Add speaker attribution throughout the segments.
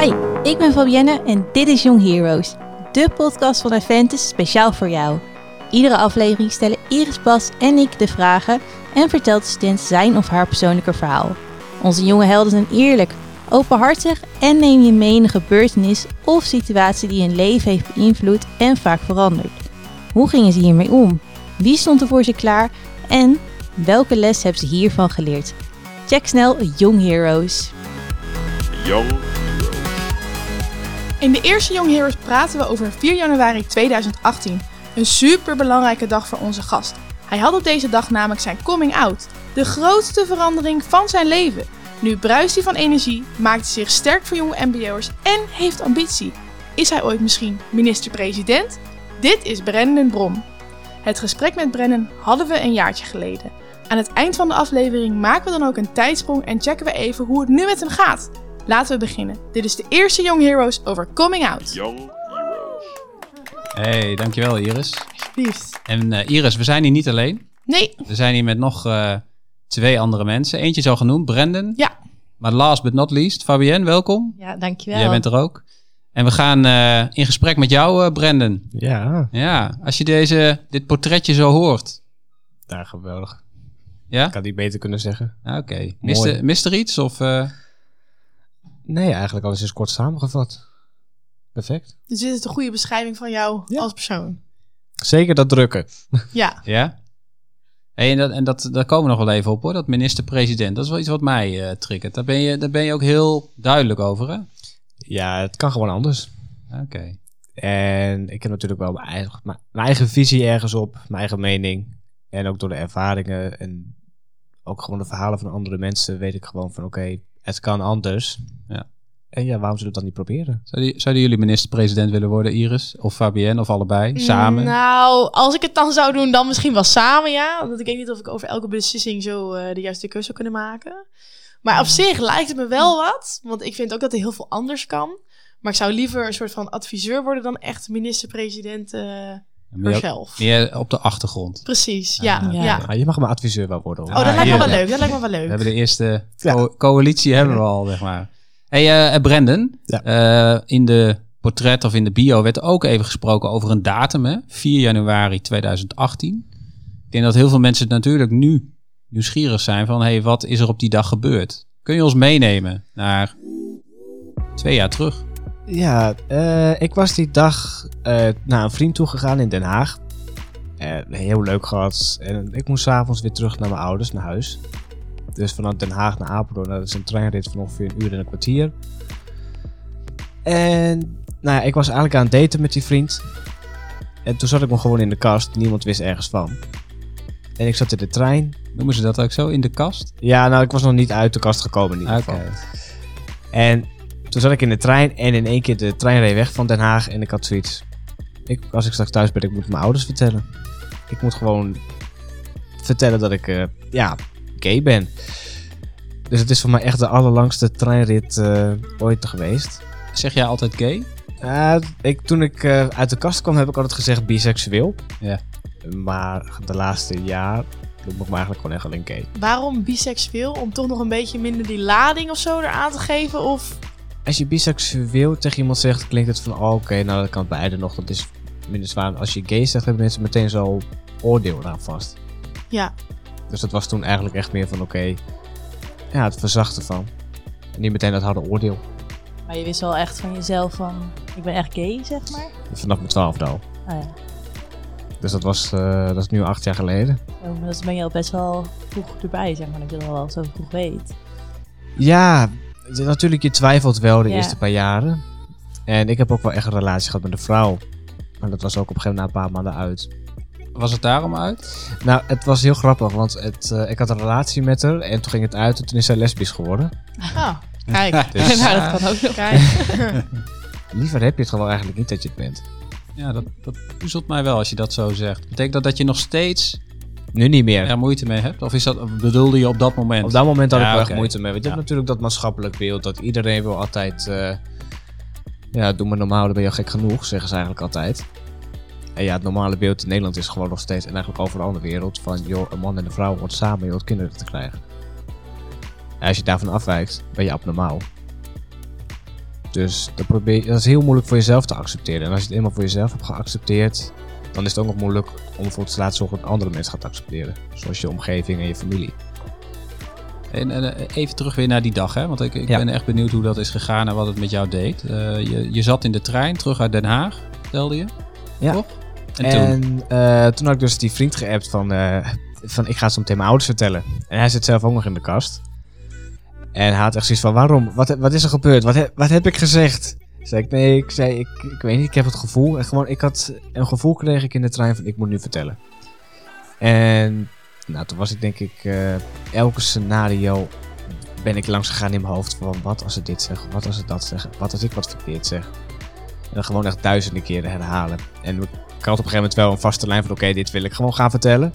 Speaker 1: Hi, ik ben Fabienne en dit is Young Heroes, de podcast van Aventus speciaal voor jou. Iedere aflevering stellen Iris Bas en ik de vragen en vertelt de student zijn of haar persoonlijke verhaal. Onze jonge helden zijn eerlijk, openhartig en neem je mee in een gebeurtenis of situatie die hun leven heeft beïnvloed en vaak veranderd. Hoe gingen ze hiermee om? Wie stond er voor ze klaar? En welke les hebben ze hiervan geleerd? Check snel Young Heroes.
Speaker 2: Young
Speaker 3: In de eerste Young Heroes praten we over 4 januari 2018. Een super belangrijke dag voor onze gast. Hij had op deze dag namelijk zijn coming out. De grootste verandering van zijn leven. Nu bruist hij van energie, maakt zich sterk voor jonge MBO'ers en heeft ambitie. Is hij ooit misschien minister-president? Dit is Brendan Brom. Het gesprek met Brennan hadden we een jaartje geleden. Aan het eind van de aflevering maken we dan ook een tijdsprong en checken we even hoe het nu met hem gaat. Laten we beginnen. Dit is de eerste Young Heroes over coming out.
Speaker 2: Young Heroes.
Speaker 4: Hey, dankjewel Iris.
Speaker 3: Liefst.
Speaker 4: En eh, Iris, we zijn hier niet alleen.
Speaker 3: Nee,
Speaker 4: We zijn hier met nog eh, twee andere mensen. Eentje is al genoemd, Brendan.
Speaker 3: Ja.
Speaker 4: Maar last but not least, Fabienne, welkom.
Speaker 1: Ja, dankjewel.
Speaker 4: Jij bent er ook. En we gaan eh, in gesprek met jou, eh, Brendan.
Speaker 5: Ja,
Speaker 4: Ja, als je deze, dit portretje zo hoort.
Speaker 5: daar geweldig.
Speaker 4: Ja?
Speaker 5: Ik had die beter kunnen zeggen.
Speaker 4: Ah, Oké. Er- mist er iets? Of, eh,
Speaker 5: Nee, eigenlijk alles is kort samengevat. Perfect.
Speaker 3: dus dit is de goede beschrijving van jou
Speaker 5: Ja.
Speaker 3: als persoon.
Speaker 5: Zeker dat drukken.
Speaker 3: Ja,
Speaker 4: ja? Hey, en dat, en dat, daar komen we nog wel even op hoor, dat minister-president. Dat is wel iets wat mij eh triggert. Daar ben, je, daar ben je ook heel duidelijk over, hè?
Speaker 5: Ja, het kan gewoon anders.
Speaker 4: Oké.
Speaker 5: En ik heb natuurlijk wel mijn eigen, mijn mijn eigen visie ergens op, mijn eigen mening. En ook door de ervaringen en ook gewoon de verhalen van andere mensen weet ik gewoon van oké, het kan anders.
Speaker 4: Ja.
Speaker 5: En ja, waarom zullen we het dan niet proberen?
Speaker 4: Zouden, zouden jullie minister-president willen worden, Iris? Of Fabienne, of allebei? Samen?
Speaker 3: Nou, als ik het dan zou doen, dan misschien wel samen, ja. Want ik weet niet of ik over elke beslissing zo eh, de juiste keuze zou kunnen maken. Maar op zich lijkt het me wel wat. Want ik vind ook dat er heel veel anders kan. Maar ik zou liever een soort van adviseur worden dan echt minister-president eh herself.
Speaker 4: meer op de achtergrond.
Speaker 3: Precies, ja.
Speaker 4: Ah,
Speaker 3: ja.
Speaker 1: ja.
Speaker 5: Ja, je mag mijn adviseur wel worden. hoor.
Speaker 3: Oh, dat
Speaker 4: Ah,
Speaker 3: lijkt me wel leuk. Dat lijkt me wel
Speaker 4: We
Speaker 3: leuk.
Speaker 4: hebben de eerste
Speaker 5: Ja.
Speaker 4: co- coalitie hebben we al, zeg maar. hey, eh, Brendan.
Speaker 5: Ja.
Speaker 4: eh, in de portret of in de bio werd ook even gesproken over een datum, hè? 4 januari 2018. Ik denk dat heel veel mensen natuurlijk nu nieuwsgierig zijn van... hey, wat is er op die dag gebeurd? Kun je ons meenemen naar twee jaar terug?
Speaker 5: Ja, eh, ik was die dag eh, naar een vriend toe gegaan in Den Haag. Eh, heel leuk gehad. En ik moest s'avonds weer terug naar mijn ouders, naar huis. Dus vanuit Den Haag naar Apeldoorn, nou, dat is een treinrit van ongeveer een uur en een kwartier. En nou ja, ik was eigenlijk aan het daten met die vriend. En toen zat ik me gewoon in de kast. Niemand wist ergens van. En ik zat in de trein.
Speaker 4: Noemen ze dat ook zo, in de kast?
Speaker 5: Ja, nou, ik was nog niet uit de kast gekomen in ieder
Speaker 4: Oké.
Speaker 5: geval. En toen zat ik in de trein en in één keer de trein reed weg van Den Haag en ik had zoiets. Ik, als ik straks thuis ben, ik moet mijn ouders vertellen. Ik moet gewoon vertellen dat ik, eh, ja, gay ben. Dus het is voor mij echt de allerlangste treinrit eh, ooit geweest.
Speaker 4: Zeg jij altijd gay?
Speaker 5: Eh, ik, toen ik eh, uit de kast kwam, heb ik altijd gezegd biseksueel.
Speaker 4: Ja.
Speaker 5: Maar de laatste jaar noem ik me eigenlijk gewoon echt alleen gay.
Speaker 3: Waarom biseksueel? Om toch nog een beetje minder die lading of zo eraan te geven? Of...
Speaker 5: Als je biseksueel tegen iemand zegt, klinkt het van, oh, oké, nou dat kan beide nog, dat is minder zwaar. Als je gay zegt, hebben mensen meteen zo oordeel eraan vast.
Speaker 3: Ja,
Speaker 5: Dus dat was toen eigenlijk echt meer van, oké, ja, het verzachten van. En niet meteen dat harde oordeel.
Speaker 1: Maar je wist wel echt van jezelf van, ik ben echt gay, zeg maar.
Speaker 5: Vanaf mijn twaalfde al.
Speaker 1: Oh ja.
Speaker 5: Dus dat was, eh, dat is nu acht jaar geleden.
Speaker 1: Oh, maar dat ben je al best wel vroeg erbij, zeg maar, dat je dat al zo vroeg weet.
Speaker 5: Ja, natuurlijk, je twijfelt wel de
Speaker 1: Ja.
Speaker 5: eerste paar jaren. En ik heb ook wel echt een relatie gehad met een vrouw. Maar dat was ook op een gegeven moment na een paar maanden uit.
Speaker 4: Was het daarom uit?
Speaker 5: Nou, het was heel grappig, want het, eh, ik had een relatie met haar en toen ging het uit en toen is zij lesbisch geworden.
Speaker 3: ah, kijk.
Speaker 5: Dus-
Speaker 3: nou, dat kan ook nog. Kijk.
Speaker 5: Liever heb je het gewoon eigenlijk niet dat je het bent.
Speaker 4: Ja, dat, dat puzzelt mij wel als je dat zo zegt. Betekent dat dat je nog steeds
Speaker 5: Nu niet meer.
Speaker 4: er moeite mee hebt? Of is dat, bedoelde je op dat moment?
Speaker 5: Op dat moment had
Speaker 4: Ja,
Speaker 5: ik wel echt moeite mee. Want je
Speaker 4: Ja.
Speaker 5: hebt natuurlijk dat maatschappelijk beeld dat iedereen wil altijd... eh, ja, doe maar normaal, dan ben je al gek genoeg, zeggen ze eigenlijk altijd. En ja, het normale beeld in Nederland is gewoon nog steeds, en eigenlijk overal in de wereld, van joh, een man en een vrouw wordt samen joh, kinderen te krijgen. En als je daarvan afwijkt, ben je abnormaal. Dus dat, probeer, dat is heel moeilijk voor jezelf te accepteren. En als je het eenmaal voor jezelf hebt geaccepteerd, dan is het ook nog moeilijk om ervoor te laten zorgen dat andere mensen gaat accepteren. Zoals je omgeving en je familie.
Speaker 4: En, en, eh, even terug weer naar die dag, hè? want ik, ik
Speaker 5: Ja.
Speaker 4: ben echt benieuwd hoe dat is gegaan en wat het met jou deed. Eh, je, je zat in de trein terug uit Den Haag, vertelde je?
Speaker 5: Ja.
Speaker 4: Toch? En, toen?
Speaker 5: Eh, toen had ik dus die vriend geappt van, van ik ga het zo meteen mijn ouders vertellen. En hij zit zelf ook nog in de kast. En hij had echt zoiets van, waarom? Wat, wat is er gebeurd? Wat, wat heb ik gezegd? Ik, nee, ik zei, ik, ik weet niet, ik heb het gevoel. En gewoon, ik had een gevoel kreeg ik in de trein van, ik moet nu vertellen. En nou, toen was ik denk ik, eh, elke scenario ben ik langs gegaan in mijn hoofd van, wat als ze dit zeggen? Wat als ze dat zeggen? Wat als ik wat verkeerd zeg? En dan gewoon echt duizenden keren herhalen. En ik had op een gegeven moment wel een vaste lijn van, oké, dit wil ik gewoon gaan vertellen.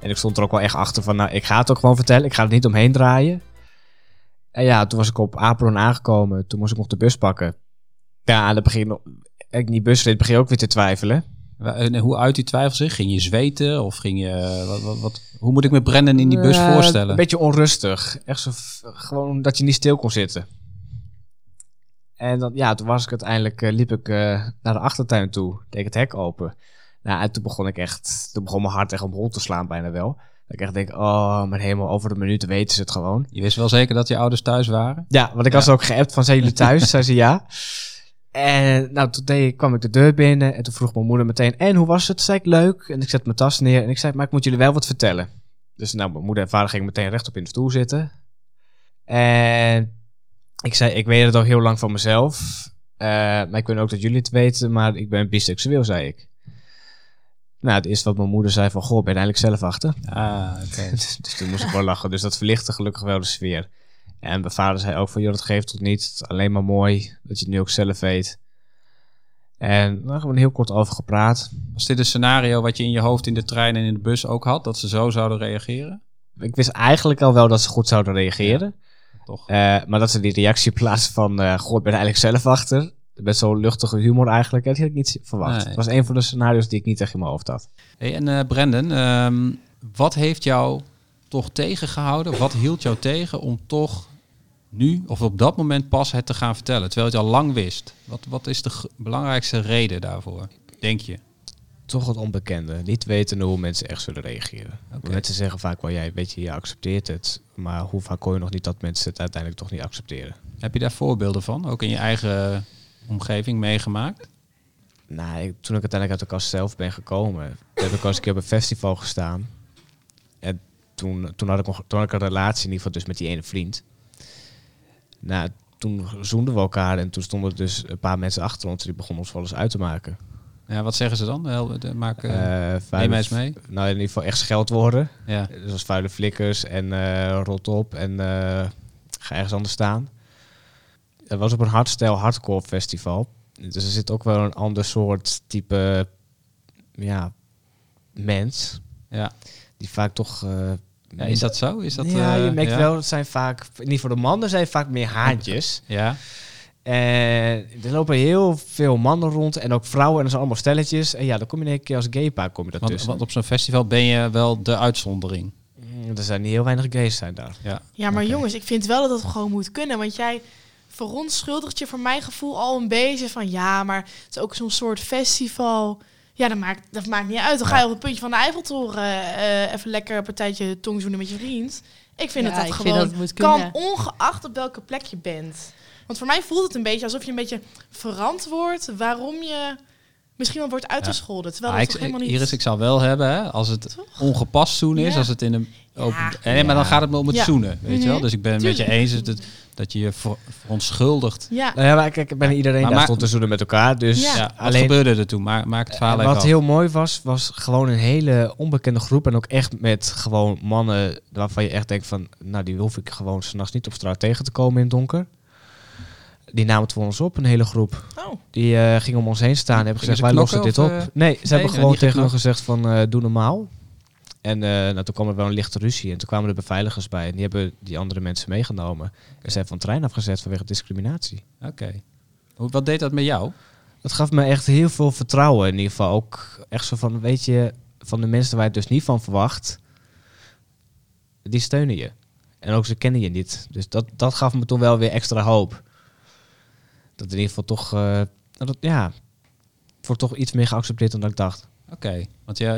Speaker 5: En ik stond er ook wel echt achter van, nou, ik ga het ook gewoon vertellen. Ik ga er niet omheen draaien. En ja, toen was ik op Apeldoorn aangekomen. Toen moest ik nog de bus pakken. Ja, dan begin ik, ik die bus reed, begin je ook weer te twijfelen.
Speaker 4: En hoe uit die twijfel zich? Ging je zweten of ging je... Wat, wat, wat- hoe moet ik me Brendan in die bus
Speaker 5: Eh,
Speaker 4: voorstellen?
Speaker 5: Een beetje onrustig. Echt zo, gewoon dat je niet stil kon zitten. En dan, ja, toen was ik uiteindelijk, eh, liep ik eh, naar de achtertuin toe. Deed ik het hek open. Nou, en toen begon ik echt, toen begon mijn hart echt om hol te slaan bijna wel. Dat ik echt denk, oh mijn hemel, over een minuut weten ze het gewoon.
Speaker 4: Je wist wel zeker dat je ouders thuis waren?
Speaker 5: Ja, want ik
Speaker 4: Ja.
Speaker 5: was ook geappt van, zijn jullie thuis? Zei ze ja. En nou, toen deed, kwam ik de deur binnen en toen vroeg mijn moeder meteen, en hoe was het? Toen zei ik, leuk. En ik zet mijn tas neer en ik zei, maar ik moet jullie wel wat vertellen. Dus nou, mijn moeder en vader gingen meteen rechtop in de stoel zitten. En ik zei, ik weet het al heel lang van mezelf. eh, maar ik weet ook dat jullie het weten, maar ik ben biseksueel, zei ik. Nou, het eerste wat mijn moeder zei van, goh, ben je eigenlijk zelf achter?
Speaker 4: Ah, oké.
Speaker 5: dus, dus toen moest ik wel lachen. Dus dat verlichtte gelukkig wel de sfeer. En mijn vader zei ook van, joh, dat geeft tot niet. Het is alleen maar mooi dat je het nu ook zelf weet. En daar hebben we heel kort over gepraat.
Speaker 4: Was dit een scenario wat je in je hoofd in de trein en in de bus ook had? Dat ze zo zouden reageren?
Speaker 5: Ik wist eigenlijk al wel dat ze goed zouden reageren.
Speaker 4: Toch?
Speaker 5: Eh, maar dat ze die reactie plaatsen van, eh goh, ik ben eigenlijk zelf achter. Met zo'n luchtige humor eigenlijk. Dat had ik niet verwacht.
Speaker 4: Nee.
Speaker 5: Het was een van de scenario's die ik niet echt in mijn hoofd had.
Speaker 4: Hey, en eh Brendan, ehm, wat heeft jou toch tegengehouden? Wat hield jou tegen om toch nu of op dat moment pas het te gaan vertellen? Terwijl je het al lang wist. Wat, wat is de belangrijkste reden daarvoor, denk je?
Speaker 5: Toch het onbekende. Niet weten hoe mensen echt zullen reageren.
Speaker 4: Oké.
Speaker 5: Mensen zeggen vaak wel, jij weet je, je accepteert het. Maar hoe vaak hoor je nog niet dat mensen het uiteindelijk toch niet accepteren?
Speaker 4: Heb je daar voorbeelden van? Ook in je eigen omgeving meegemaakt?
Speaker 5: Nou, ik- toen ik uiteindelijk uit de kast zelf ben gekomen, heb ik al eens een keer op een festival gestaan. En toen, toen, had ik nog, toen had ik een relatie in ieder geval dus met die ene vriend. Nou, toen zoenden we elkaar en toen stonden er dus een paar mensen achter ons die begonnen ons wel eens uit te maken.
Speaker 4: Ja, wat zeggen ze dan? De- Maak, neem
Speaker 5: vuile-
Speaker 4: eens mee.
Speaker 5: Nou, in ieder geval echt scheldwoorden.
Speaker 4: Ja.
Speaker 5: Dus als vuile flikkers en eh, rot op en ga ergens anders staan. Het was op een hardstyle hardcore festival. Dus er zit ook wel een ander soort type ja, mens.
Speaker 4: Ja.
Speaker 5: Die vaak toch... eh,
Speaker 4: ja, is dat zo? Is dat,
Speaker 5: ja, je
Speaker 4: eh,
Speaker 5: merkt
Speaker 4: ja?
Speaker 5: wel, het zijn vaak... Niet voor de mannen zijn vaak meer haantjes.
Speaker 4: Ja,
Speaker 5: En er lopen heel veel mannen rond en ook vrouwen. En dat zijn allemaal stelletjes. En ja, dan kom je in één keer als gaypaar kom je
Speaker 4: want, want op zo'n festival ben je wel de uitzondering.
Speaker 5: Mm, Er zijn niet heel weinig gays zijn daar.
Speaker 4: Ja,
Speaker 3: Ja, maar jongens, ik vind wel dat het gewoon moet kunnen. Want jij verontschuldigt je voor mijn gevoel al een beetje van... ja, maar het is ook zo'n soort festival. Ja, dat maakt, dat maakt niet uit. Dan ga je op het puntje van de Eiffeltoren... eh, even lekker een partijtje tongzoenen met je vriend. Ik vind
Speaker 1: Ja,
Speaker 3: dat gewoon
Speaker 1: dat het moet
Speaker 3: kan, ongeacht op welke plek je bent. Want voor mij voelt het een beetje alsof je een beetje verantwoord... waarom je misschien wel wordt uitgescholden. Terwijl
Speaker 4: Ah,
Speaker 3: dat
Speaker 4: ik,
Speaker 3: toch helemaal niet...
Speaker 4: Iris, ik zou wel hebben, hè, als het ongepast zoenen is,
Speaker 3: Ja.
Speaker 4: als het in een open...
Speaker 3: Ja.
Speaker 4: Nee, maar dan gaat het me om het
Speaker 3: Ja.
Speaker 4: zoenen, weet je wel?
Speaker 3: Mhm.
Speaker 4: Dus ik ben het met je eens dat, dat je je ver- verontschuldigt.
Speaker 3: Ja,
Speaker 5: Nou ja, maar kijk, bijna iedereen
Speaker 4: Maar
Speaker 5: daar stond te zoenen met elkaar. Dus
Speaker 3: Ja.
Speaker 4: Ja, wat
Speaker 5: alleen
Speaker 4: gebeurde er toen? Maar, maak het verhaal
Speaker 5: En
Speaker 4: even
Speaker 5: wat
Speaker 4: af.
Speaker 5: heel mooi was, was gewoon een hele onbekende groep. En ook echt met gewoon mannen waarvan je echt denkt van... Nou, die hoef ik gewoon s'nachts niet op straat tegen te komen in het donker. Die namen het voor ons op, een hele groep.
Speaker 3: oh.
Speaker 5: Die eh gingen om ons heen staan en hebben gezegd,
Speaker 4: ze
Speaker 5: wij lossen dit op.
Speaker 4: eh?
Speaker 5: nee, ze hebben gewoon tegen hun gezegd van, eh, doe normaal. En eh, nou, toen kwam er wel een lichte ruzie. En toen kwamen de beveiligers bij. En die hebben die andere mensen meegenomen. En zijn van trein afgezet vanwege discriminatie.
Speaker 4: Oké. Wat deed dat met jou?
Speaker 5: Dat gaf me echt heel veel vertrouwen. In ieder geval ook echt zo van, weet je, van de mensen waar je het dus niet van verwacht, die steunen je. En ook ze kennen je niet. Dus dat, dat gaf me toen wel weer extra hoop. dat in ieder geval toch, eh, dat, ja, wordt toch iets meer geaccepteerd dan ik dacht.
Speaker 4: Oké, want ja,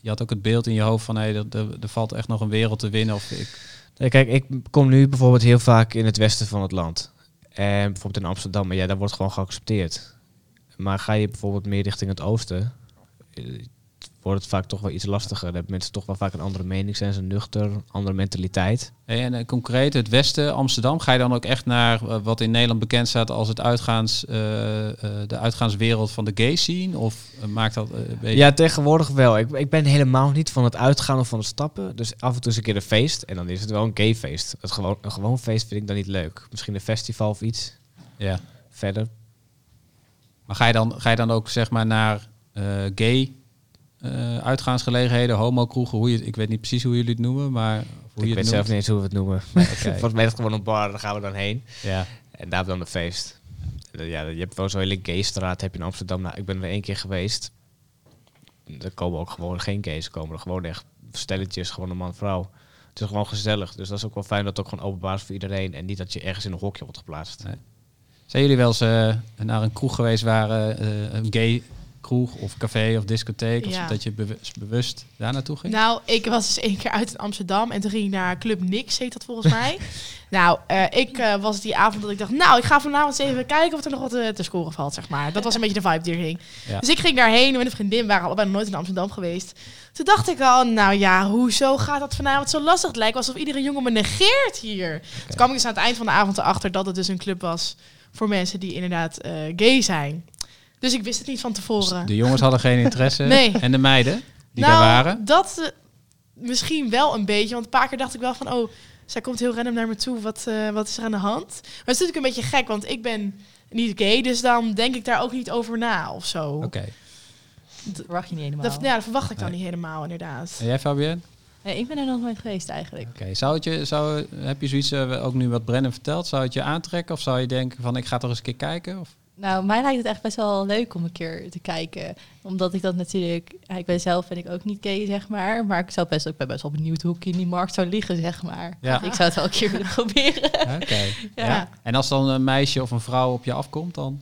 Speaker 4: je had ook het beeld in je hoofd van... hé, er, er, er valt echt nog een wereld te winnen. Of ik,
Speaker 5: kijk, ik kom nu bijvoorbeeld heel vaak in het westen van het land. En bijvoorbeeld in Amsterdam, maar ja, daar wordt gewoon geaccepteerd. Maar ga je bijvoorbeeld meer richting het oosten, wordt het vaak toch wel iets lastiger. Dan hebben mensen toch wel vaak een andere mening, zijn ze nuchter, andere mentaliteit.
Speaker 4: En eh, concreet, het Westen, Amsterdam, ga je dan ook echt naar eh, wat in Nederland bekend staat als het uitgaans, eh, de uitgaanswereld van de gay scene? Of maakt dat een beetje...
Speaker 5: Ja, tegenwoordig wel. Ik, ik ben helemaal niet van het uitgaan of van het stappen. Dus af en toe is een keer een feest en dan is het wel een gay feest. Het gewoon, een gewoon feest vind ik dan niet leuk. Misschien een festival of iets.
Speaker 4: ja.
Speaker 5: Verder.
Speaker 4: Maar ga je, dan, ga je dan ook zeg maar naar eh, gay eh, uitgaansgelegenheden, homo-kroegen, hoe je, ik weet niet precies hoe jullie het noemen, maar hoe
Speaker 5: ik
Speaker 4: je
Speaker 5: weet
Speaker 4: het
Speaker 5: zelf niet eens hoe we het noemen. Volgens mij is het gewoon een bar, daar gaan we dan heen.
Speaker 4: Ja.
Speaker 5: En daar dan een feest. En, Ja, je hebt wel zo'n hele gaystraat heb je in Amsterdam. Nou, ik ben er één keer geweest. Er komen ook gewoon geen gays. Komen er gewoon echt stelletjes, gewoon een man-vrouw. Het is gewoon gezellig. Dus dat is ook wel fijn dat het ook gewoon openbaar is voor iedereen. En niet dat je ergens in een hokje wordt geplaatst.
Speaker 4: Nee. Zijn jullie wel eens eh, naar een kroeg geweest waar eh, een gay kroeg of café of discotheek, of
Speaker 3: Ja.
Speaker 4: dat je bewust, bewust daar naartoe ging?
Speaker 3: Nou, ik was dus één keer uit in Amsterdam en toen ging ik naar Club Nix, heet dat volgens mij. nou, eh, ik eh, was die avond dat ik dacht, nou, ik ga vanavond eens even kijken of er nog wat eh, te scoren valt, zeg maar. Dat was een beetje de vibe die er ging.
Speaker 4: Ja.
Speaker 3: Dus ik ging daarheen met een vriendin, we waren allebei nooit in Amsterdam geweest. Toen dacht ik al, nou ja, hoezo gaat dat vanavond zo lastig? Het lijkt alsof iedere jongen me negeert hier. Toen kwam ik dus aan het eind van de avond erachter dat het dus een club was voor mensen die inderdaad gay zijn. Dus ik wist het niet van tevoren.
Speaker 4: De jongens hadden geen interesse.
Speaker 3: Nee.
Speaker 4: En de meiden die
Speaker 3: nou,
Speaker 4: daar waren?
Speaker 3: dat eh, misschien wel een beetje. Want een paar keer dacht ik wel van... oh, zij komt heel random naar me toe. Wat, eh, wat is er aan de hand? Maar het is natuurlijk een beetje gek. Want ik ben niet gay. Dus dan denk ik daar ook niet over na of zo.
Speaker 4: Oké.
Speaker 1: Dat verwacht je niet helemaal.
Speaker 3: Dat, ja, dat verwacht ik dan
Speaker 4: Nee.
Speaker 3: niet helemaal, inderdaad.
Speaker 4: En jij Fabienne?
Speaker 1: Nee, ik ben er nog nooit geweest eigenlijk.
Speaker 4: Oké. Zou het je, zou, heb je zoiets, eh, ook nu wat Brennan vertelt, zou het je aantrekken? Of zou je denken van ik ga toch eens een keer kijken? Of?
Speaker 1: Nou, mij lijkt het echt best wel leuk om een keer te kijken. Omdat ik dat natuurlijk... Ja, ik ben zelf ben ik ook niet gay, zeg maar. Maar ik, zou best, ik ben best wel benieuwd hoe ik in die markt zou liggen, zeg maar.
Speaker 4: Ja.
Speaker 1: Ik zou het wel een keer willen proberen.
Speaker 4: Oké.
Speaker 1: Ja.
Speaker 4: En als dan een meisje of een vrouw op je afkomt, dan?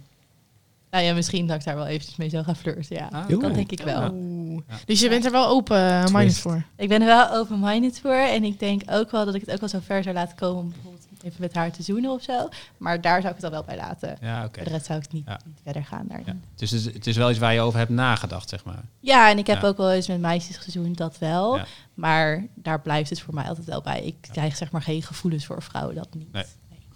Speaker 1: Nou ja, misschien dat ik daar wel eventjes mee zou gaan flirten, ja.
Speaker 4: Ah,
Speaker 1: dat denk ik wel.
Speaker 3: Oeh. Dus je bent er wel open-minded voor?
Speaker 1: Ik ben er wel open-minded voor. En ik denk ook wel dat ik het ook wel zo ver zou laten komen... om bijvoorbeeld even met haar te zoenen of zo. Maar daar zou ik het dan wel bij laten.
Speaker 4: Ja, oké.
Speaker 1: Voor de rest zou ik niet,
Speaker 4: Ja.
Speaker 1: niet verder gaan daarin.
Speaker 4: Ja.
Speaker 1: Ja.
Speaker 4: Dus het is, het is wel iets waar je over hebt nagedacht, zeg maar.
Speaker 1: en ik heb
Speaker 4: Ja.
Speaker 1: ook wel eens met meisjes gezoend, dat wel.
Speaker 4: Ja.
Speaker 1: Maar daar blijft het voor mij altijd wel bij. Ik krijg zeg maar geen gevoelens voor vrouwen, dat niet.
Speaker 4: Nee.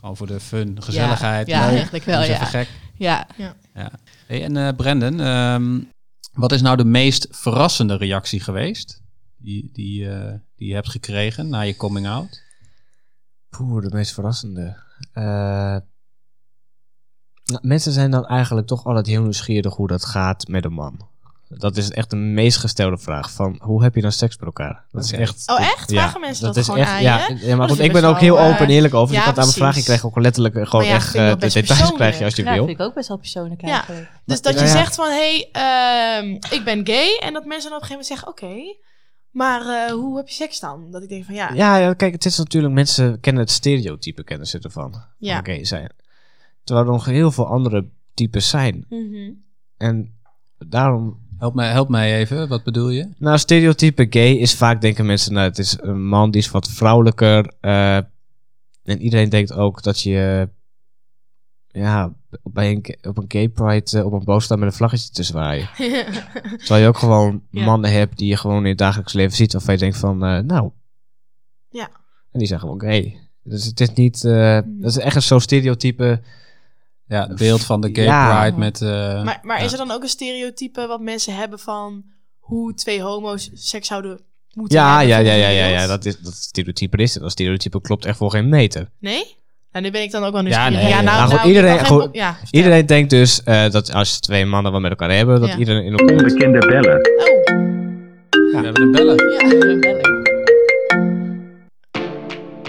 Speaker 4: Gewoon voor de fun, gezelligheid.
Speaker 1: Ja,
Speaker 4: leuk,
Speaker 1: eigenlijk wel, ja.
Speaker 4: even gek.
Speaker 1: Ja,
Speaker 4: Ja. Hey, en eh Brendan, ehm, wat is nou de meest verrassende reactie geweest die, die, eh, die je hebt gekregen na je coming out?
Speaker 5: Poeh, de meest verrassende. Eh, nou, mensen zijn dan eigenlijk toch altijd heel nieuwsgierig hoe dat gaat met een man. Dat is echt de meest gestelde vraag. Van hoe heb je dan seks met elkaar? Dat is echt.
Speaker 3: Oh, echt? Vragen mensen dat
Speaker 5: is
Speaker 3: gewoon
Speaker 5: echt,
Speaker 3: aan
Speaker 5: ja,
Speaker 3: je?
Speaker 5: Ja, maar goed, ik ben ook heel open en
Speaker 3: eh,
Speaker 5: eerlijk over.
Speaker 3: ja,
Speaker 5: je kan aan mijn vraag, je
Speaker 3: precies.
Speaker 5: krijgt ook letterlijk eh, gewoon
Speaker 3: ja,
Speaker 5: echt
Speaker 3: ik
Speaker 5: eh, de
Speaker 3: best
Speaker 5: details krijg je als je wil.
Speaker 1: vind ik ook best wel persoonlijk
Speaker 3: Ja.
Speaker 1: eigenlijk.
Speaker 3: Dus dat je
Speaker 5: Ja, ja.
Speaker 3: zegt van, hé, hey, ehm, ik ben gay. En dat mensen dan op een gegeven moment zeggen, oké. Maar eh, hoe heb je seks dan? Dat ik denk van, ja.
Speaker 5: Ja, ja, kijk, het is natuurlijk, mensen kennen het stereotype, kennen ze ervan.
Speaker 3: Ja.
Speaker 5: Gay zijn. Terwijl er nog heel veel andere types zijn.
Speaker 3: Mhm.
Speaker 5: En daarom
Speaker 4: Help mij, help mij even, wat bedoel je?
Speaker 5: Nou, stereotype gay is vaak denken mensen, nou, het is een man die is wat vrouwelijker. eh, en iedereen denkt ook dat je, ja, bij een, op een gay pride op een boot staat met een vlaggetje te zwaaien. Terwijl je ook gewoon
Speaker 3: Ja.
Speaker 5: mannen hebt die je gewoon in het dagelijks leven ziet, waarvan je denkt van, eh, nou.
Speaker 3: Ja.
Speaker 5: En die zijn gewoon gay. Dus het is niet, eh, dat is echt zo'n stereotype.
Speaker 4: Ja, het beeld van de gay
Speaker 5: Ja.
Speaker 4: pride met... eh,
Speaker 3: maar maar
Speaker 4: ja.
Speaker 3: is er dan ook een stereotype wat mensen hebben van hoe twee homo's seks zouden moeten
Speaker 5: Ja,
Speaker 3: hebben?
Speaker 5: ja, ja, ja, ja, ja, dat is dat stereotype is het. Dat stereotype klopt echt voor geen meter.
Speaker 3: Nee? Nou, nu ben ik dan ook wel
Speaker 4: Ja,
Speaker 3: nieuwsgierig.
Speaker 4: nee,
Speaker 3: ja, nou,
Speaker 5: nou, goed,
Speaker 3: nou,
Speaker 5: iedereen- goed,
Speaker 3: ja.
Speaker 5: Iedereen denkt dus eh, dat als twee mannen wat met elkaar hebben, dat
Speaker 3: Ja.
Speaker 5: iedereen in elkaar
Speaker 2: Onbekende bellen.
Speaker 3: Oh,
Speaker 4: We hebben een bellen.
Speaker 3: ja.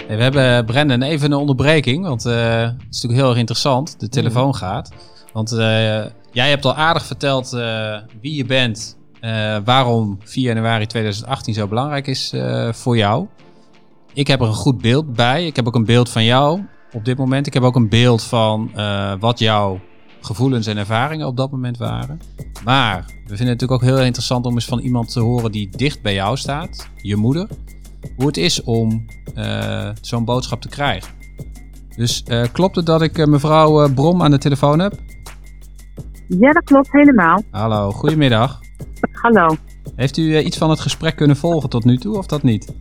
Speaker 4: Hey, we hebben Brendan even een onderbreking, want eh, het is natuurlijk heel erg interessant. De telefoon
Speaker 5: Mhm.
Speaker 4: gaat. Want eh, jij hebt al aardig verteld eh, wie je bent, eh, waarom 4 januari 2018 zo belangrijk is eh, voor jou. Ik heb er een goed beeld bij. Ik heb ook een beeld van jou. Op dit moment. Ik heb ook een beeld van eh, wat jouw gevoelens en ervaringen op dat moment waren. Maar we vinden het natuurlijk ook heel interessant om eens van iemand te horen die dicht bij jou staat, je moeder, hoe het is om eh, zo'n boodschap te krijgen. Dus eh, klopt het dat ik mevrouw Brom aan de telefoon heb?
Speaker 6: Ja, dat klopt helemaal.
Speaker 4: Hallo, goedemiddag.
Speaker 6: Hallo.
Speaker 4: Heeft u iets van het gesprek kunnen volgen tot nu toe of dat niet?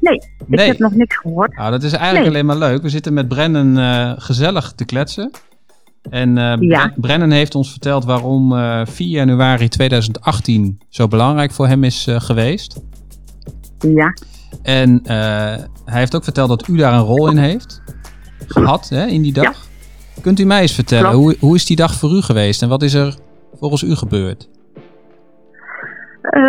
Speaker 6: Nee, ik
Speaker 4: Nee.
Speaker 6: heb nog niks gehoord.
Speaker 4: Nou, dat is eigenlijk
Speaker 6: Nee.
Speaker 4: alleen maar leuk. We zitten met Brennan eh, gezellig te kletsen. En eh,
Speaker 6: Ja.
Speaker 4: Bre- Brennan heeft ons verteld waarom eh 4 januari 2018 zo belangrijk voor hem is eh, geweest.
Speaker 6: Ja,
Speaker 4: En eh, hij heeft ook verteld dat u daar een rol in heeft gehad hè, in die dag. Kunt u mij eens vertellen,
Speaker 6: Klopt.
Speaker 4: hoe, hoe is die dag voor u geweest en wat is er volgens u gebeurd?
Speaker 6: Eh,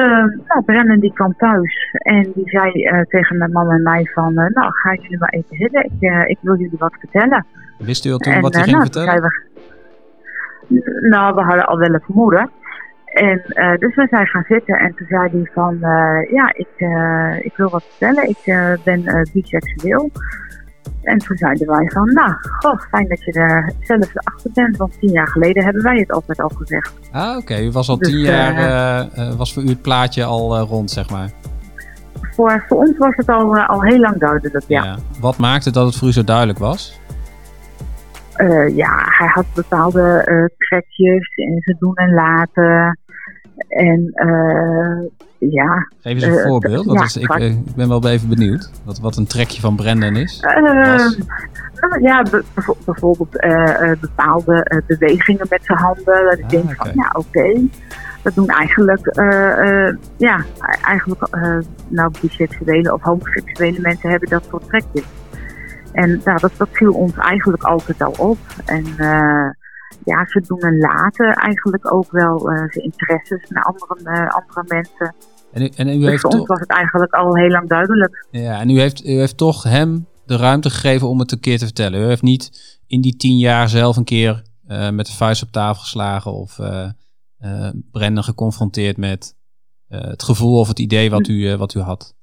Speaker 6: nou, Brennan die kwam thuis en die zei eh, tegen mijn man en mij van, eh, nou ga jullie maar even zitten, ik, eh, ik wil jullie wat vertellen.
Speaker 4: Wist u al toen
Speaker 6: en,
Speaker 4: wat hij ging
Speaker 6: nou,
Speaker 4: vertellen?
Speaker 6: we- nou, we hadden al wel een vermoeden. En dus we zijn gaan zitten en toen zei hij van, ja, ik, ik wil wat vertellen, ik ben biseksueel. En toen zeiden wij van, nou, goh, fijn dat je er zelf achter bent, want tien jaar geleden hebben wij het altijd al gezegd.
Speaker 4: Ah, oké. U was al
Speaker 6: Dus,
Speaker 4: tien
Speaker 6: eh,
Speaker 4: jaar, eh, eh, was voor u het plaatje al rond, zeg maar.
Speaker 6: Voor, voor ons was het al, al heel lang duidelijk, ja.
Speaker 4: Wat maakte dat het voor u zo duidelijk was?
Speaker 6: Ja, hij had bepaalde trekjes en ze doen en laten. En eh, ja,
Speaker 4: Geef eens een
Speaker 6: Eh,
Speaker 4: voorbeeld. Wat
Speaker 6: ja,
Speaker 4: is, ik,
Speaker 6: vaak-
Speaker 4: eh, ik ben wel even benieuwd. Wat, wat een trekje van Brendan is.
Speaker 6: eh, nou ja bijv- bijvoorbeeld bepaalde bewegingen met zijn handen. Dat ik
Speaker 4: Ah,
Speaker 6: denk van, ja oké. Dat doen eigenlijk, ja, eigenlijk, nou, biseksuele of homoseksuele mensen hebben dat soort trekjes. En nou, dat, dat viel ons eigenlijk altijd al op. En ja, ze doen en laten eigenlijk ook wel zijn interesses naar andere, eh, andere mensen.
Speaker 4: En u, en u
Speaker 6: Dus
Speaker 4: heeft
Speaker 6: voor ons was het eigenlijk al heel lang duidelijk.
Speaker 4: ja, en u heeft, u heeft toch hem de ruimte gegeven om het een keer te vertellen. U heeft niet in die tien jaar zelf een keer eh, met de vuist op tafel geslagen of Brendan geconfronteerd met het gevoel of het idee wat u, eh, wat u had.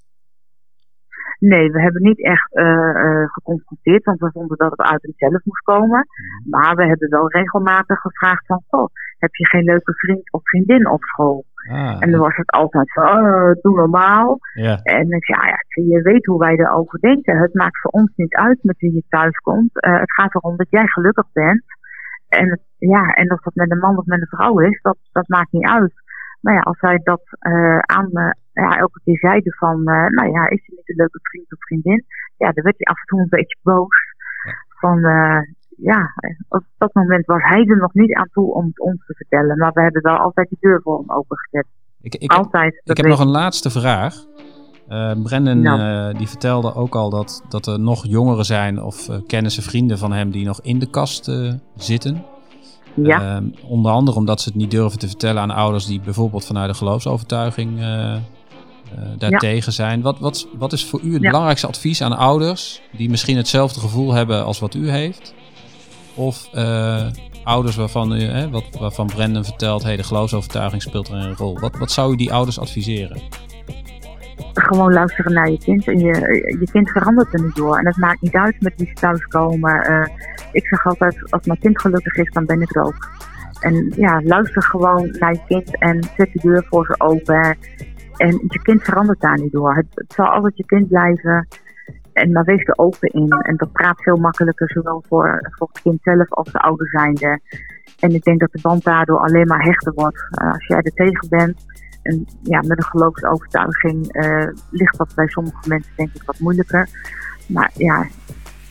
Speaker 6: Nee, we hebben niet echt eh, eh, geconfronteerd, want we vonden dat het uit hem zelf moest komen. Maar we hebben wel regelmatig gevraagd van, goh, heb je geen leuke vriend of vriendin op school?
Speaker 4: Ah,
Speaker 6: En dan was het altijd van, oh, doe normaal.
Speaker 4: ja.
Speaker 6: En ik zei, ja, ja, je weet hoe wij erover denken. Het maakt voor ons niet uit met wie je thuis komt. Eh, het gaat erom dat jij gelukkig bent. En, ja, en of dat met een man of met een vrouw is, dat, dat maakt niet uit. Maar ja, als zij dat eh, aan me ja, elke keer zeiden van, eh, nou ja, is hij niet een leuke vriend of vriendin? Ja, dan werd hij af en toe een beetje boos. Van, eh, ja, op dat moment was hij er nog niet aan toe om het ons te vertellen. Maar we hebben wel altijd die deur voor hem opengezet.
Speaker 4: Ik, ik,
Speaker 6: Altijd.
Speaker 4: Ik
Speaker 6: dat
Speaker 4: heb nog een laatste vraag. Brendan
Speaker 6: Nou.
Speaker 4: eh, die vertelde ook al dat, dat er nog jongeren zijn of eh, kennissen, vrienden van hem die nog in de kast zitten.
Speaker 6: Ja.
Speaker 4: Ehm, onder andere omdat ze het niet durven te vertellen aan ouders die bijvoorbeeld vanuit de geloofsovertuiging eh eh, daartegen zijn. Wat, wat, wat is voor u het belangrijkste advies aan ouders die misschien hetzelfde gevoel hebben als wat u heeft? Of eh, ouders waarvan, hè, wat, waarvan Brendan vertelt, hey, de geloofsovertuiging speelt er een rol. Wat, wat zou u die ouders adviseren?
Speaker 6: Gewoon luisteren naar je kind. En je, je kind verandert er niet door. En het maakt niet uit met wie ze thuiskomen. Eh ik zeg altijd, als mijn kind gelukkig is, dan ben ik er ook. En ja, luister gewoon naar je kind en zet de deur voor ze open. En je kind verandert daar niet door. Het, het zal altijd je kind blijven. En maar wees er open in. En dat praat veel makkelijker, zowel voor, voor het kind zelf als de ouder zijnde. En ik denk dat de band daardoor alleen maar hechter wordt. Eh, als jij er tegen bent, en ja, met een geloofsovertuiging eh, ligt dat bij sommige mensen denk ik wat moeilijker. Maar ja,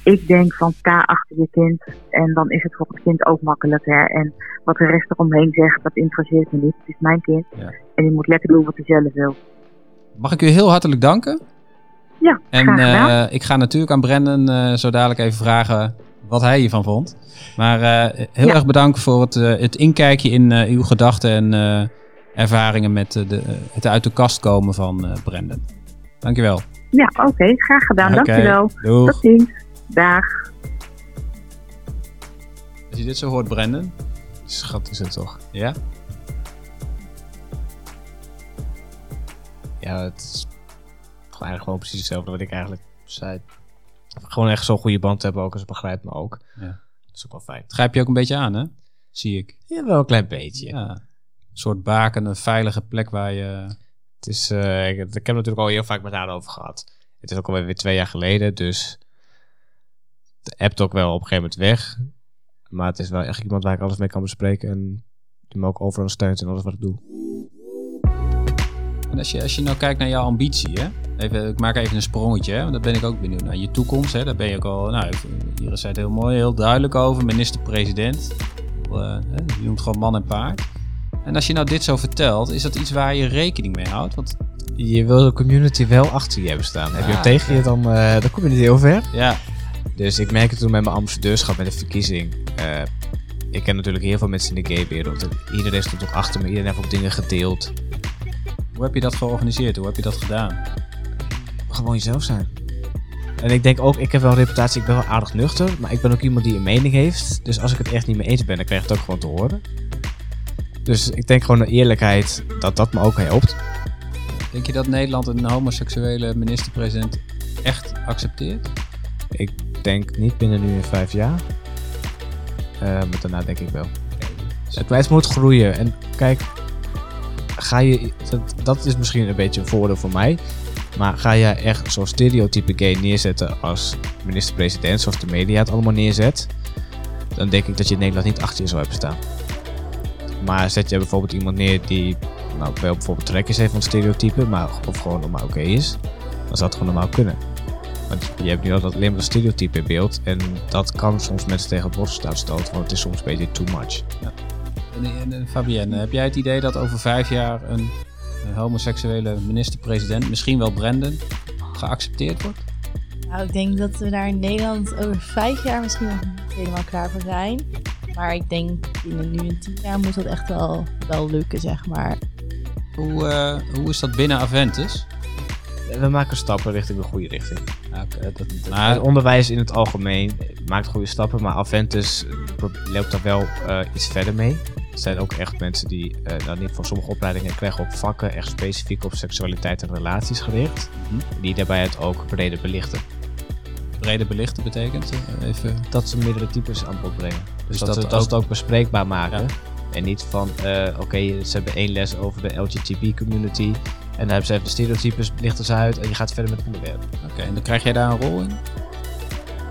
Speaker 6: ik denk van sta achter je kind en dan is het voor het kind ook makkelijker. En wat de rest eromheen zegt, dat interesseert me niet. Het is mijn kind
Speaker 4: Ja.
Speaker 6: en die moet lekker doen wat hij zelf wil.
Speaker 4: Mag ik u heel hartelijk danken?
Speaker 6: Ja,
Speaker 4: En
Speaker 6: graag gedaan.
Speaker 4: eh, ik ga natuurlijk aan Brendan eh, zo dadelijk even vragen wat hij hiervan vond. Maar heel
Speaker 6: Ja.
Speaker 4: erg bedankt voor het, het inkijkje in uw gedachten en ervaringen met eh, de, het uit de kast komen van eh Brendan. Dankjewel.
Speaker 6: ja, oké, graag gedaan.
Speaker 4: Oké,
Speaker 6: Dankjewel.
Speaker 4: Doeg.
Speaker 6: Tot ziens. Dag.
Speaker 4: Als je dit zo hoort, Brendan.
Speaker 5: Schat is het toch?
Speaker 4: Ja?
Speaker 5: Ja, het is eigenlijk gewoon precies hetzelfde wat ik eigenlijk zei. gewoon echt zo'n goede band hebben ook. En ze begrijpt me ook.
Speaker 4: Ja.
Speaker 5: Dat is ook wel fijn.
Speaker 4: Grijp je ook een beetje aan, hè? Zie ik.
Speaker 5: Ja, wel een klein beetje.
Speaker 4: Ja. Een soort baken, een veilige plek waar je...
Speaker 5: Het is, eh, ik, ik heb het natuurlijk al heel vaak met haar over gehad. Het is ook alweer weer twee jaar geleden, dus de app ook wel op een gegeven moment weg. Maar het is wel echt iemand waar ik alles mee kan bespreken en die me ook overal steunt in alles wat ik doe.
Speaker 4: En als je, als je nou kijkt naar jouw ambitie, hè? Even, ik maak even een sprongetje, hè? want daar ben ik ook benieuwd naar. Je toekomst, hè? daar ben je ook al, nou, hier is het heel mooi, heel duidelijk over. Minister-president. Eh, je noemt gewoon man en paard. En als je nou dit zo vertelt, is dat iets waar je rekening mee houdt? Want
Speaker 5: Je wil de community wel achter je hebben staan. Heb je
Speaker 4: Ah,
Speaker 5: hem tegen je, dan, eh, dan kom je niet heel ver.
Speaker 4: ja,
Speaker 5: Dus ik merk het toen met mijn ambassadeurschap met de verkiezing. Eh, ik ken natuurlijk heel veel mensen in de gay-wereld. En Iedereen stond ook achter me. Iedereen heeft ook dingen gedeeld.
Speaker 4: hoe heb je dat georganiseerd? Hoe heb je dat gedaan?
Speaker 5: Gewoon jezelf zijn. En ik denk ook, ik heb wel een reputatie, ik ben wel aardig nuchter. Maar ik ben ook iemand die een mening heeft. Dus als ik het echt niet mee eens ben, dan krijg ik het ook gewoon te horen. Dus ik denk gewoon de eerlijkheid dat dat me ook helpt.
Speaker 4: Denk je dat Nederland een homoseksuele minister-president echt accepteert?
Speaker 5: Ik denk niet binnen nu in vijf jaar. Eh, maar daarna denk ik wel. Het, het moet groeien. En kijk, ga je, dat, dat is misschien een beetje een voordeel voor mij. Maar ga je echt zo'n stereotype gay neerzetten als minister-president, zoals de media het allemaal neerzet, dan denk ik dat je Nederland niet achter je zou hebben staan. Maar zet je bijvoorbeeld iemand neer die nou, wel bijvoorbeeld trekjes heeft van stereotype, maar of gewoon normaal oké is, dan zou het gewoon normaal kunnen. Want je hebt nu alleen maar een stereotype in beeld en dat kan soms mensen tegen het bos staan stoten, want het is soms een beetje too much.
Speaker 4: En, en, en Fabienne, heb jij het idee dat over vijf jaar een, een homoseksuele minister-president, misschien wel Brendan, geaccepteerd wordt?
Speaker 1: Nou, ik denk dat we daar in Nederland over vijf jaar misschien nog niet helemaal klaar voor zijn. Maar ik denk binnen nu en tien jaar moet dat echt wel, wel lukken, zeg maar.
Speaker 4: Hoe, eh, hoe is dat binnen Aventus?
Speaker 5: We maken stappen richting de goede richting.
Speaker 4: Oké, dat,
Speaker 5: het onderwijs in het algemeen maakt goede stappen, maar Aventus loopt daar wel eh, iets verder mee. Er zijn ook echt mensen die, eh nou, in ieder geval sommige opleidingen krijgen ook vakken echt specifiek op seksualiteit en relaties gericht.
Speaker 4: Mhm.
Speaker 5: Die daarbij het ook breder belichten.
Speaker 4: Brede belichten betekent? eh, Even,
Speaker 5: Dat ze meerdere types aan bod brengen. Dus
Speaker 4: dat
Speaker 5: dat, ze
Speaker 4: het
Speaker 5: dat ze het
Speaker 4: ook-
Speaker 5: bespreekbaar maken.
Speaker 4: Ja.
Speaker 5: En niet van, eh, oké, ze hebben één les over de LGTB community. En dan hebben ze even de stereotypes, lichten ze uit en je gaat verder met het onderwerp.
Speaker 4: Oké, en dan krijg jij daar een rol in?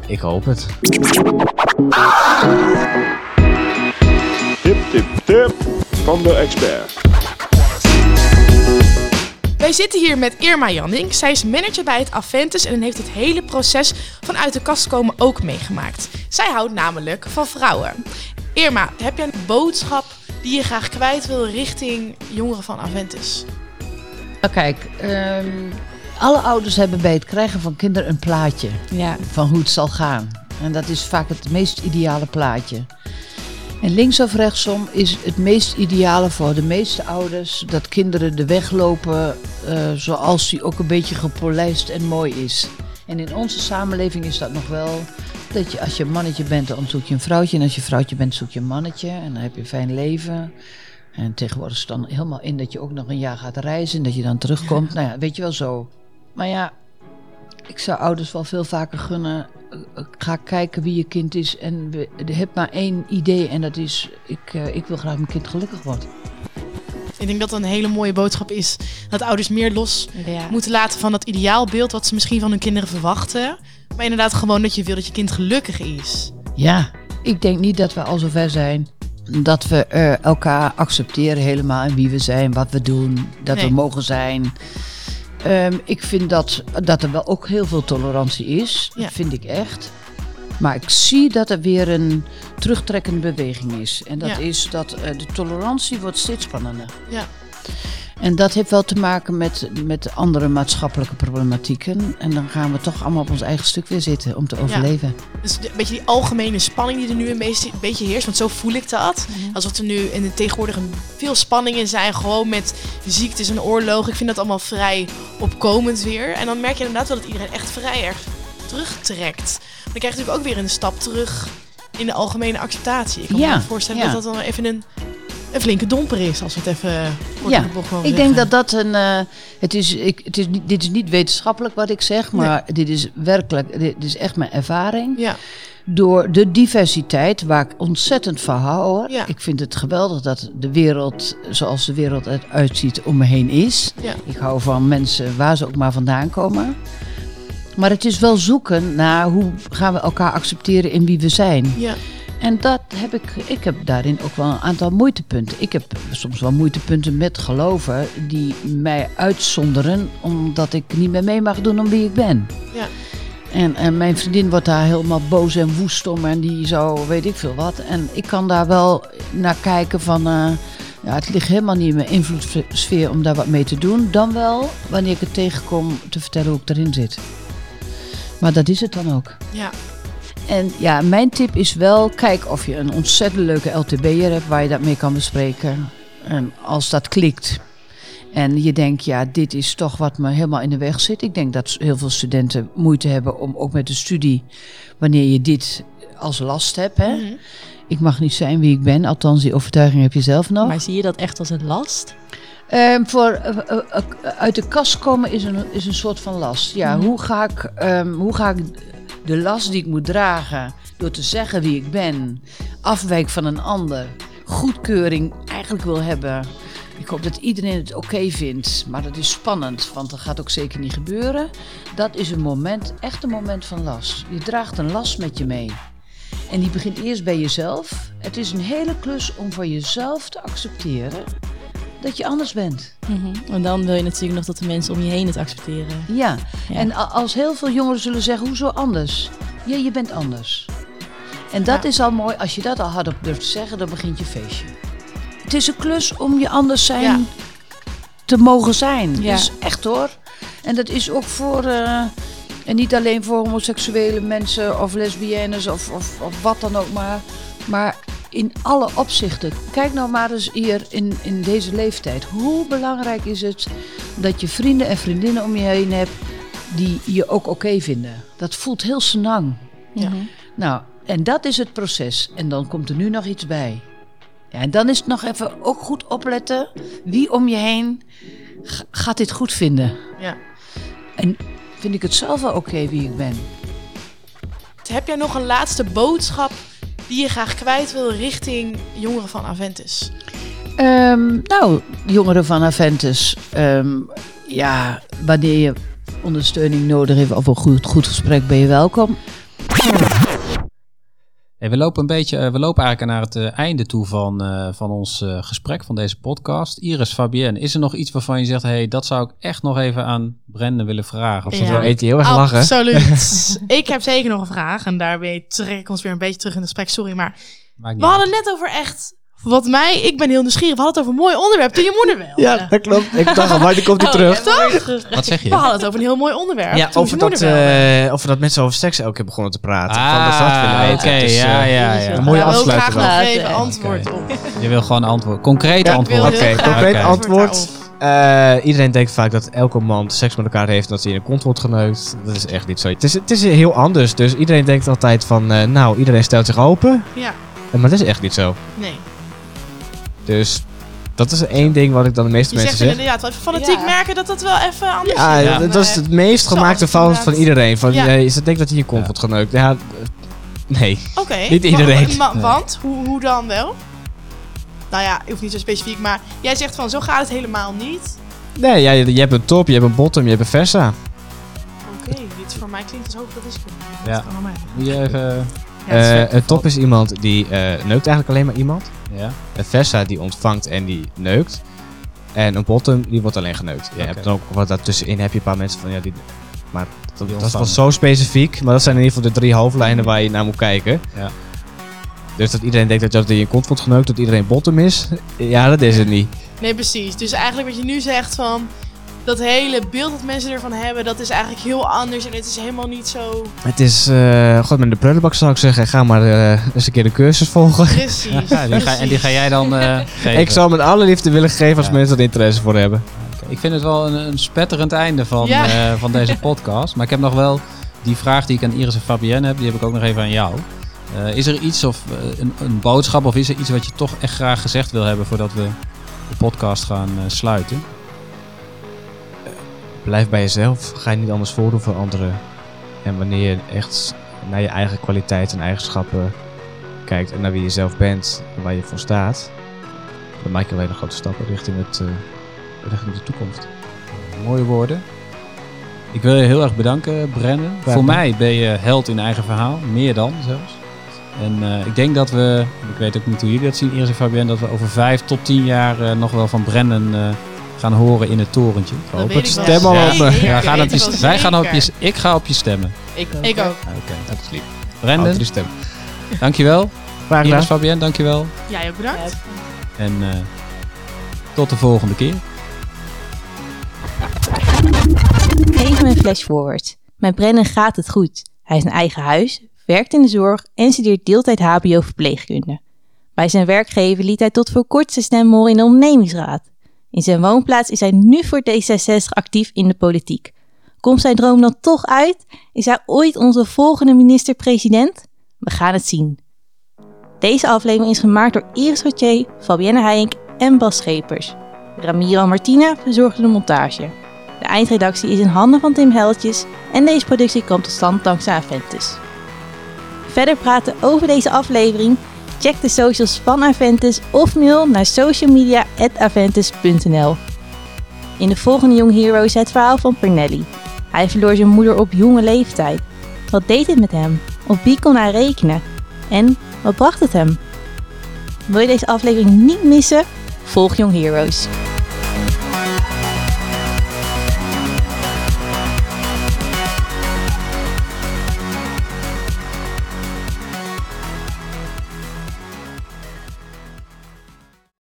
Speaker 5: Ik hoop het.
Speaker 2: Tip, tip, tip van de expert.
Speaker 3: Zitten hier met Irma Janning. Zij is manager bij het Aventus en heeft het hele proces vanuit de kast komen ook meegemaakt. Zij houdt namelijk van vrouwen. Irma, heb jij een boodschap die je graag kwijt wil richting jongeren van Aventus?
Speaker 7: Nou kijk, ehm, alle ouders hebben bij het krijgen van kinderen een plaatje
Speaker 1: Ja.
Speaker 7: van hoe het zal gaan. En dat is vaak het meest ideale plaatje. En links of rechtsom is het meest ideale voor de meeste ouders dat kinderen de weg lopen eh, zoals die ook een beetje gepolijst en mooi is. En in onze samenleving is dat nog wel dat je als je een mannetje bent, dan zoek je een vrouwtje. En als je een vrouwtje bent, zoek je een mannetje. En dan heb je een fijn leven. En tegenwoordig is het dan helemaal in dat je ook nog een jaar gaat reizen en dat je dan terugkomt. Nou ja, weet je wel zo. Maar ja, ik zou ouders wel veel vaker gunnen. Ga kijken wie je kind is en we, je hebt maar één idee en dat is, ik, eh, ik wil graag mijn kind gelukkig wordt.
Speaker 3: Ik denk dat dat een hele mooie boodschap is. Dat ouders meer los
Speaker 1: ja.
Speaker 3: moeten laten van dat ideaalbeeld wat ze misschien van hun kinderen verwachten. Maar inderdaad gewoon dat je wil dat je kind gelukkig is.
Speaker 7: Ja, ik denk niet dat we al zover zijn. Dat we eh, elkaar accepteren helemaal en wie we zijn, wat we doen, dat
Speaker 3: Nee.
Speaker 7: we mogen zijn. Ehm, ik vind dat, dat er wel ook heel veel tolerantie is.
Speaker 3: Ja.
Speaker 7: Dat vind ik echt. Maar ik zie dat er weer een terugtrekkende beweging is. En dat
Speaker 3: Ja.
Speaker 7: is dat eh, de tolerantie wordt steeds spannender.
Speaker 3: Ja.
Speaker 7: En dat heeft wel te maken met, met andere maatschappelijke problematieken. En dan gaan we toch allemaal op ons eigen stuk weer zitten om te overleven.
Speaker 3: Dus de- een beetje die algemene spanning die er nu een beetje, een beetje heerst. Want zo voel ik dat. Alsof er nu in de tegenwoordig veel spanningen zijn. Gewoon met ziektes en oorlogen. Ik vind dat allemaal vrij opkomend weer. En dan merk je inderdaad wel dat iedereen echt vrij erg terugtrekt. Maar dan krijg je natuurlijk ook weer een stap terug in de algemene acceptatie. Ik kan
Speaker 7: Ja,
Speaker 3: me voorstellen
Speaker 7: ja.
Speaker 3: dat dat dan even een een flinke domper is, als het even kort
Speaker 7: Ja,
Speaker 3: de bocht
Speaker 7: Ik denk dat dat een. eh, het is, ik, het is dit is niet wetenschappelijk wat ik zeg, maar dit is werkelijk. Dit is echt mijn ervaring.
Speaker 3: Ja,
Speaker 7: Door de diversiteit, waar ik ontzettend van hou.
Speaker 3: Ja.
Speaker 7: Ik vind het geweldig dat de wereld, zoals de wereld eruit ziet, om me heen is.
Speaker 3: Ja.
Speaker 7: Ik hou van mensen waar ze ook maar vandaan komen. Maar het is wel zoeken naar hoe gaan we elkaar accepteren in wie we zijn.
Speaker 3: ja,
Speaker 7: En dat heb ik, ik heb daarin ook wel een aantal moeitepunten. Ik heb soms wel moeitepunten met geloven die mij uitzonderen, omdat ik niet meer mee mag doen om wie ik ben.
Speaker 3: ja.
Speaker 7: En, en mijn vriendin wordt daar helemaal boos en woest om en die zou weet ik veel wat. En ik kan daar wel naar kijken van, eh, ja, het ligt helemaal niet in mijn invloedssfeer om daar wat mee te doen. Dan wel, wanneer ik het tegenkom, te vertellen hoe ik erin zit. Maar dat is het dan ook.
Speaker 3: ja.
Speaker 7: En ja, mijn tip is wel, kijk of je een ontzettend leuke LTB'er hebt waar je dat mee kan bespreken. En als dat klikt en je denkt, ja, dit is toch wat me helemaal in de weg zit. Ik denk dat heel veel studenten moeite hebben om ook met de studie, wanneer je dit als last hebt. Hè?
Speaker 3: Mhm.
Speaker 7: Ik mag niet zijn wie ik ben, althans die overtuiging heb je zelf nog.
Speaker 1: Maar zie je dat echt als een last?
Speaker 7: Ehm, voor eh, eh, eh, uit de kast komen is een, is een soort van last. Ja, hoe, ga ik, ehm, hoe ga ik de last die ik moet dragen door te zeggen wie ik ben, afwijk van een ander, goedkeuring eigenlijk wil hebben. Ik hoop dat iedereen het oké vindt, maar dat is spannend, want dat gaat ook zeker niet gebeuren. Dat is een moment, echt een moment van last. Je draagt een last met je mee. En die begint eerst bij jezelf. Het is een hele klus om voor jezelf te accepteren dat je anders bent.
Speaker 1: Mhm. En dan wil je natuurlijk nog dat de mensen om je heen het accepteren.
Speaker 7: Ja.
Speaker 1: Ja.
Speaker 7: en als heel veel jongeren zullen zeggen, hoezo anders? Ja, je bent anders. En dat
Speaker 3: Ja.
Speaker 7: is al mooi, als je dat al hardop durft te zeggen, dan begint je feestje. Het is een klus om je anders zijn
Speaker 3: Ja.
Speaker 7: te mogen zijn.
Speaker 1: Ja.
Speaker 7: Dus echt hoor. En dat is ook voor, eh, en niet alleen voor homoseksuele mensen of lesbiennes of, of, of wat dan ook maar. Maar in alle opzichten. Kijk nou maar eens hier in, in deze leeftijd. Hoe belangrijk is het dat je vrienden en vriendinnen om je heen hebt die je ook oké vinden. Dat voelt heel senang.
Speaker 3: Ja.
Speaker 7: Nou, en dat is het proces. En dan komt er nu nog iets bij. Ja, en dan is het nog even ook goed opletten. Wie om je heen gaat dit goed vinden?
Speaker 3: Ja.
Speaker 7: En vind ik het zelf wel oké wie ik ben?
Speaker 3: Heb jij nog een laatste boodschap die je graag kwijt wil richting jongeren van Aventus?
Speaker 7: Ehm, nou, jongeren van Aventus. ehm, ja, wanneer je ondersteuning nodig hebt of een goed, goed gesprek, ben je welkom.
Speaker 4: Hey, we lopen een beetje, eh, we lopen eigenlijk naar het eh, einde toe van, eh, van ons gesprek, van deze podcast. Iris, Fabienne, is er nog iets waarvan je zegt, hey, dat zou ik echt nog even aan Brendan willen vragen? Of
Speaker 3: Ja.
Speaker 5: Zo eet hij heel erg lachen.
Speaker 3: Absoluut. ik heb zeker nog een vraag en daarmee trek ik ons weer een beetje terug in het gesprek. Sorry, maar
Speaker 4: Maakt niet
Speaker 3: we hadden
Speaker 4: uit.
Speaker 3: net over echt, wat mij, ik ben heel nieuwsgierig, we hadden het over een mooi onderwerp toen je moeder wel.
Speaker 5: Ja, dat klopt. Ik dacht al, maar die komt hij
Speaker 3: Oh,
Speaker 5: terug.
Speaker 3: Toch?
Speaker 4: Wat zeg je?
Speaker 3: We hadden het over een heel mooi onderwerp.
Speaker 5: Ja, over dat, eh, over dat mensen over seks elke keer begonnen te praten.
Speaker 4: Ah,
Speaker 5: van dat ze dat willen weten.
Speaker 4: oké,
Speaker 5: Dus,
Speaker 4: ja,
Speaker 5: eh,
Speaker 4: ja, ja.
Speaker 5: Een mooie
Speaker 3: wil ik
Speaker 5: afsluiter
Speaker 3: graag even antwoord op.
Speaker 4: Je wil gewoon antwoord, concreet
Speaker 5: Ja,
Speaker 4: antwoord.
Speaker 3: wil
Speaker 5: Oké, concreet antwoord. Eh, iedereen denkt vaak dat elke man seks met elkaar heeft en dat hij in een kont wordt geneukt. Dat is echt niet zo. Het is, het is heel anders. Dus iedereen denkt altijd van, eh, nou, iedereen stelt zich open.
Speaker 3: Ja,
Speaker 5: Maar dat is echt niet zo.
Speaker 3: nee.
Speaker 5: Dus dat is één ding wat ik dan de meeste
Speaker 3: Je
Speaker 5: mensen
Speaker 3: zegt
Speaker 5: zeg.
Speaker 3: inderdaad wel even fanatiek
Speaker 7: Ja.
Speaker 3: merken dat dat wel even anders
Speaker 5: Ja,
Speaker 3: is.
Speaker 4: Ja.
Speaker 5: dat is het meest gemaakte
Speaker 3: het
Speaker 5: fout van iedereen. Van,
Speaker 3: Ja.
Speaker 5: eh, ze denkt dat hij in je kont
Speaker 4: Ja.
Speaker 5: wordt geneukt. Ja, eh, nee.
Speaker 3: Oké.
Speaker 5: Niet iedereen.
Speaker 3: Wa- wa-
Speaker 4: Nee.
Speaker 3: Want? Hoe, hoe dan wel? Nou ja, ik hoef niet zo specifiek, maar jij zegt van zo gaat het helemaal niet.
Speaker 5: Nee, ja, je, je hebt een top, je hebt een bottom, je hebt een versa.
Speaker 3: Oké, dit voor mij klinkt als hoog dat is
Speaker 4: Ja.
Speaker 3: Dat kan allemaal.
Speaker 4: Moet je even...
Speaker 3: Ja, het is
Speaker 5: Eh,
Speaker 3: ver-
Speaker 5: een top is iemand die eh, neukt eigenlijk alleen maar iemand.
Speaker 4: Ja.
Speaker 5: Een versa die ontvangt en die neukt. En een bottom die wordt alleen geneukt. Je hebt dan ook wat daartussenin heb je een paar mensen van ja die. Maar dat, dat is wel zo specifiek. Maar dat zijn in ieder geval de drie hoofdlijnen waar je naar moet kijken.
Speaker 4: Ja.
Speaker 5: Dus dat iedereen denkt dat dat in je kont wordt geneukt, dat iedereen bottom is. Ja, dat is het niet.
Speaker 3: Nee, precies. Dus eigenlijk wat je nu zegt van... Dat hele beeld dat mensen ervan hebben, dat is eigenlijk heel anders. En het is helemaal niet zo
Speaker 5: Het is, eh god, met de prullenbak zou ik zeggen, ga maar eh, eens een keer de cursus volgen.
Speaker 3: precies.
Speaker 4: Ja, die ga, en die ga jij dan eh, geven?
Speaker 5: Ik zou met alle liefde willen geven als
Speaker 4: Ja.
Speaker 5: mensen er interesse voor hebben.
Speaker 4: Ik vind het wel een, een spetterend einde van,
Speaker 3: Ja.
Speaker 4: eh, van deze podcast. Maar ik heb nog wel die vraag die ik aan Iris en Fabienne heb, die heb ik ook nog even aan jou. Eh, is er iets of een, een boodschap of is er iets wat je toch echt graag gezegd wil hebben voordat we de podcast gaan eh, sluiten?
Speaker 5: Blijf bij jezelf. Ga je niet anders voordoen voor anderen. En wanneer je echt naar je eigen kwaliteit en eigenschappen kijkt en naar wie je zelf bent en waar je voor staat, dan maak je wel hele grote stappen richting, het, eh, richting de toekomst.
Speaker 4: Mooie woorden. Ik wil je heel erg bedanken, Brennan. Voor mij ben je held in eigen verhaal. Meer dan zelfs. En eh, ik denk dat we, ik weet ook niet hoe jullie dat zien, Iris en Fabienne, dat we over vijf tot tien jaar eh, nog wel van Brennan gaan horen in het torentje.
Speaker 5: Het
Speaker 3: ik
Speaker 5: op
Speaker 3: zeker.
Speaker 5: me.
Speaker 3: Ja,
Speaker 4: gaan op je, wij gaan op je, ik ga op je stemmen.
Speaker 7: Ik ook.
Speaker 3: Ik ook.
Speaker 4: Oké,
Speaker 5: Dat is lief.
Speaker 4: Brendan,
Speaker 5: Andere stem.
Speaker 4: dankjewel.
Speaker 5: Graag gedaan.
Speaker 4: Fabienne, dankjewel.
Speaker 3: Jij ook bedankt.
Speaker 4: En eh, tot de volgende keer.
Speaker 1: Even een flash forward. Met Brennan gaat het goed. Hij is een eigen huis, werkt in de zorg en studeert deeltijd HBO verpleegkunde. Bij zijn werkgever liet hij tot voor kort zijn stem horen in de ondernemingsraad. In zijn woonplaats is hij nu voor D66 actief in de politiek. Komt zijn droom dan toch uit? Is hij ooit onze volgende minister-president? We gaan het zien. Deze aflevering is gemaakt door Iris Rotier, Fabienne Heijink en Bas Schepers. Ramiro Martina verzorgde de montage. De eindredactie is in handen van Tim Heltjes en deze productie kwam tot stand dankzij Aventus. Verder praten over deze aflevering? Check de socials van Aventus of mail naar socialmedia.aventus.nl. In de volgende Young Heroes het verhaal van Pernelli. Hij verloor zijn moeder op jonge leeftijd. Wat deed het met hem? Op wie kon hij rekenen? En wat bracht het hem? Wil je deze aflevering niet missen? Volg Young Heroes.